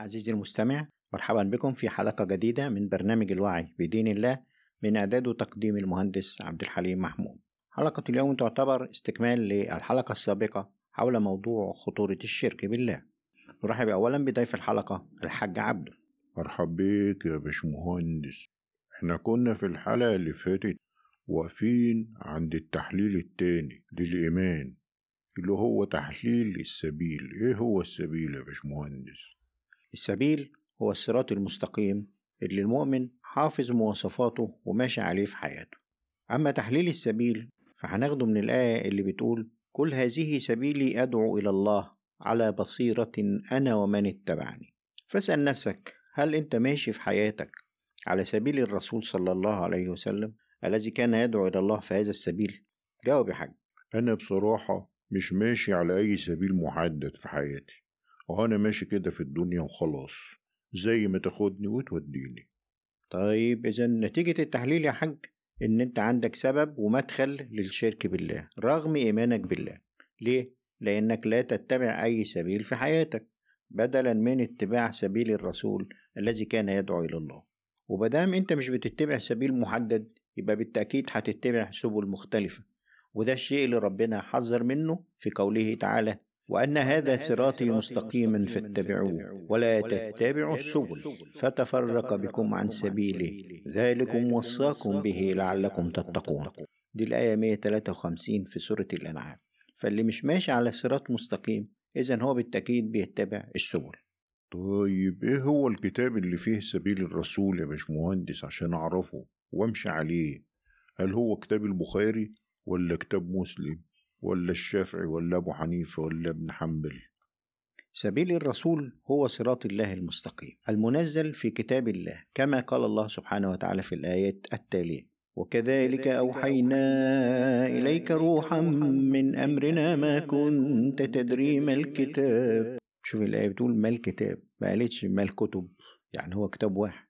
عزيزي المستمع مرحبا بكم في حلقة جديدة من برنامج الوعي بدين الله من إعداد وتقديم المهندس عبد الحليم محمود. حلقة اليوم تعتبر استكمال للحلقة السابقة حول موضوع خطورة الشرك بالله. نرحب أولا بضيف الحلقة الحاج عبده مرحب بيك يا باشمهندس. إحنا كنا في الحلقة اللي فاتت واقفين عند التحليل التاني للإيمان اللي هو تحليل السبيل. إيه هو السبيل يا باشمهندس؟ السبيل هو الصراط المستقيم اللي المؤمن حافظ مواصفاته وماشي عليه في حياته. أما تحليل السبيل فهناخده من الآية اللي بتقول كل هذه سبيلي أدعو إلى الله على بصيرة أنا ومن اتبعني. فاسأل نفسك هل أنت ماشي في حياتك على سبيل الرسول صلى الله عليه وسلم الذي كان يدعو إلى الله في هذا السبيل؟ جاوب يا حاج. أنا بصراحة مش ماشي على أي سبيل محدد في حياتي. وأنا ماشي كده في الدنيا وخلاص زي ما تاخدني وتوديني. طيب إذا نتيجة التحليل يا حاج إن أنت عندك سبب ومدخل للشرك بالله رغم إيمانك بالله. ليه؟ لأنك لا تتبع أي سبيل في حياتك بدلا من اتباع سبيل الرسول الذي كان يدعو إلى الله. وبدام أنت مش بتتبع سبيل محدد يبقى بالتأكيد هتتبع سبل مختلفة. وده الشيء اللي ربنا حذر منه في قوله تعالى وأن هذا صراطي مستقيما فاتبعوه. ولا تتبعوا السبل فتفرق بكم عن سبيله. ذلكم وصاكم به لعلكم تتقون. دي الآية 153 في سورة الأنعام. فاللي مش ماشي على صراط مستقيم إذا هو بالتأكيد بيتبع السبل. طيب إيه هو الكتاب اللي فيه سبيل الرسول يا باشمهندس عشان أعرفه وأمشي عليه؟ هل هو كتاب البخاري ولا كتاب مسلم؟ ولا الشافعي ولا أبو حنيفة ولا ابن حنبل؟ سبيل الرسول هو صراط الله المستقيم المنزل في كتاب الله كما قال الله سبحانه وتعالى في الآيات التالية وكذلك أوحينا إليك روحا من أمرنا ما كنت تدري ما الكتاب. شوف الآية بتقول ما الكتاب ما قالتش ما الكتب يعني هو كتاب واحد.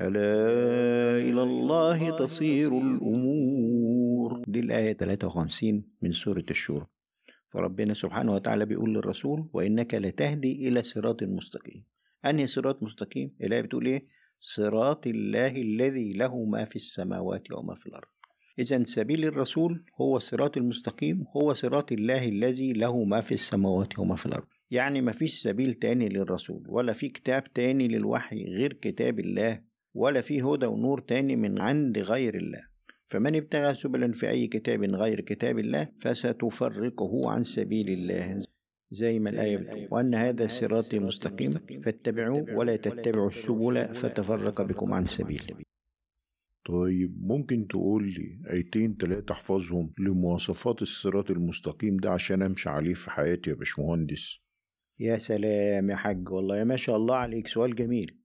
ألا إلى الله تصير الأمور. دي الآية 53 من سورة الشورى. فربنا سبحانه وتعالى بيقول للرسول وإنك لتهدي إلى صراط مستقيم. أنهي صراط مستقيم؟ الآية بتقول إيه؟ صراط الله الذي له ما في السماوات وما في الأرض. إذا سبيل الرسول هو الصراط المستقيم هو صراط الله الذي له ما في السماوات وما في الأرض. يعني ما فيش سبيل تاني للرسول ولا في كتاب تاني للوحي غير كتاب الله. ولا في هدى ونور تاني من عند غير الله. فمن ابتغى سبلا في أي كتاب غير كتاب الله فستفرقه عن سبيل الله. زي ما الآية بتقول وأن هذا صراطي مستقيم فاتبعوه ولا تتبعوا السبل فتفرق بكم عن سبيله طيب ممكن تقول لي آيتين تلاتة أحفظهم لمواصفات الصراط المستقيم ده عشان أمشي عليه في حياتي يا باشمهندس؟ يا سلام يا حاج والله يا ما شاء الله عليك سؤال جميل.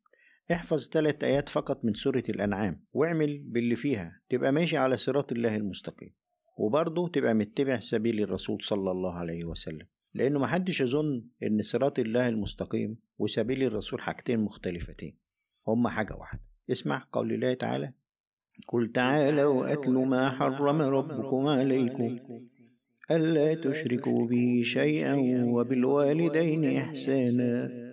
احفظ ثلاث آيات فقط من سورة الأنعام واعمل باللي فيها تبقى ماشي على صراط الله المستقيم. وبرضه تبقى متبع سبيل الرسول صلى الله عليه وسلم. لأنه محدش يظن إن صراط الله المستقيم وسبيل الرسول حاجتين مختلفتين. هما حاجة واحدة. اسمع قول الله تعالى قل تعالوا أتل ما حرم ربكم عليكم ألا تشركوا به شيئا وبالوالدين إحسانا.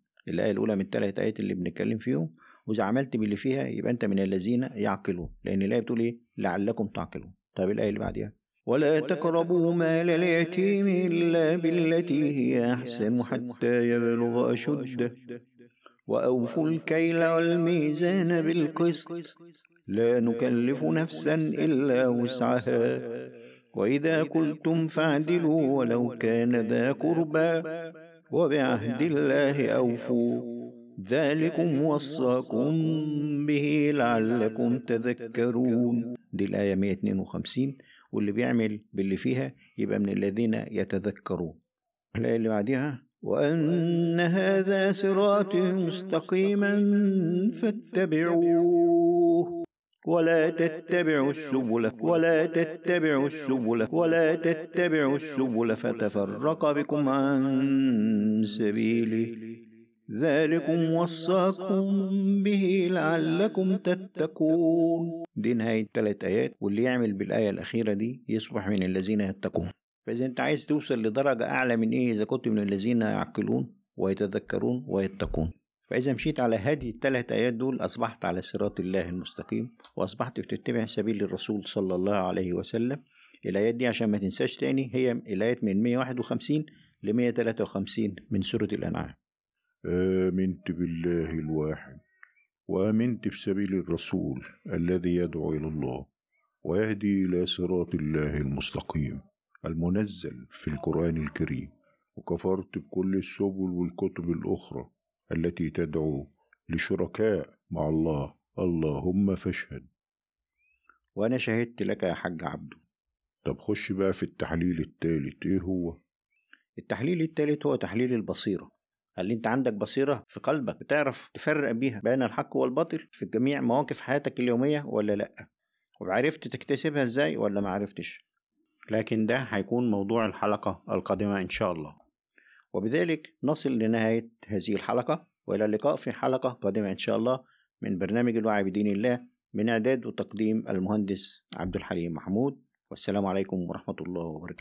الآية الأولى من الثلاث آيات اللي بنتكلم فيهم وإذا عملت باللي فيها يبقى أنت من الذين يعقلون لأن الآية بتقول إيه؟ لعلكم تعقلون. طيب الآية اللي بعدها ولا تقربوا مال اليتيم إلا بالتي هي أحسن حتى يبلغ أشده. وأوفوا الكيل والميزان بالقسط. لا نكلف نفسا إلا وسعها. وإذا قلتم فاعدلوا ولو كان ذا قربى. وبعهد الله أوفوا. ذلكم وصاكم به لعلكم تذكرون. دي الآية 152 واللي بيعمل باللي فيها يبقى من الذين يتذكرون. الآية اللي بعدها وأن هذا صراطي مستقيما فاتبعوه. ولا تتبعوا السبل ولا تتبعوا السبل ولا تتبعوا السبل فتفرق بكم عن سبيله ذلكم وصاكم به لعلكم تتقون. دي نهاية ثلاث آيات واللي يعمل بالآية الأخيرة دي يصبح من الذين يتقون. فإذا أنت عايز توصل لدرجة أعلى من إيه إذا كنت من الذين يعقلون ويتذكرون ويتقون. فإذا مشيت على هذه الثلاث آيات دول أصبحت على صراط الله المستقيم وأصبحت بتتبع سبيل الرسول صلى الله عليه وسلم. الآيات دي عشان ما تنساش تاني هي الآيات من 151 ل 153 من سورة الأنعام. آمنت بالله الواحد وآمنت بسبيل الرسول الذي يدعو إلى الله ويهدي إلى صراط الله المستقيم المنزل في القرآن الكريم. وكفرت بكل السبل والكتب الأخرى التي تدعو لشركاء مع الله. اللهم فاشهد. وأنا شهدت لك يا حاج عبده. طب خش بقى في التحليل التالت. إيه هو؟ التحليل الثالث هو تحليل البصيرة. هل أنت عندك بصيرة في قلبك بتعرف تفرق بيها بين الحق والباطل في جميع مواقف حياتك اليومية ولا لأ؟ وعرفت تكتسبها إزاي ولا ما عرفتش؟ لكن ده هيكون موضوع الحلقة القادمة إن شاء الله. وبذلك نصل لنهاية هذه الحلقة وإلى اللقاء في حلقة قادمة إن شاء الله من برنامج الوعي بدين الله من إعداد وتقديم المهندس عبد الحليم محمود. والسلام عليكم ورحمة الله وبركاته.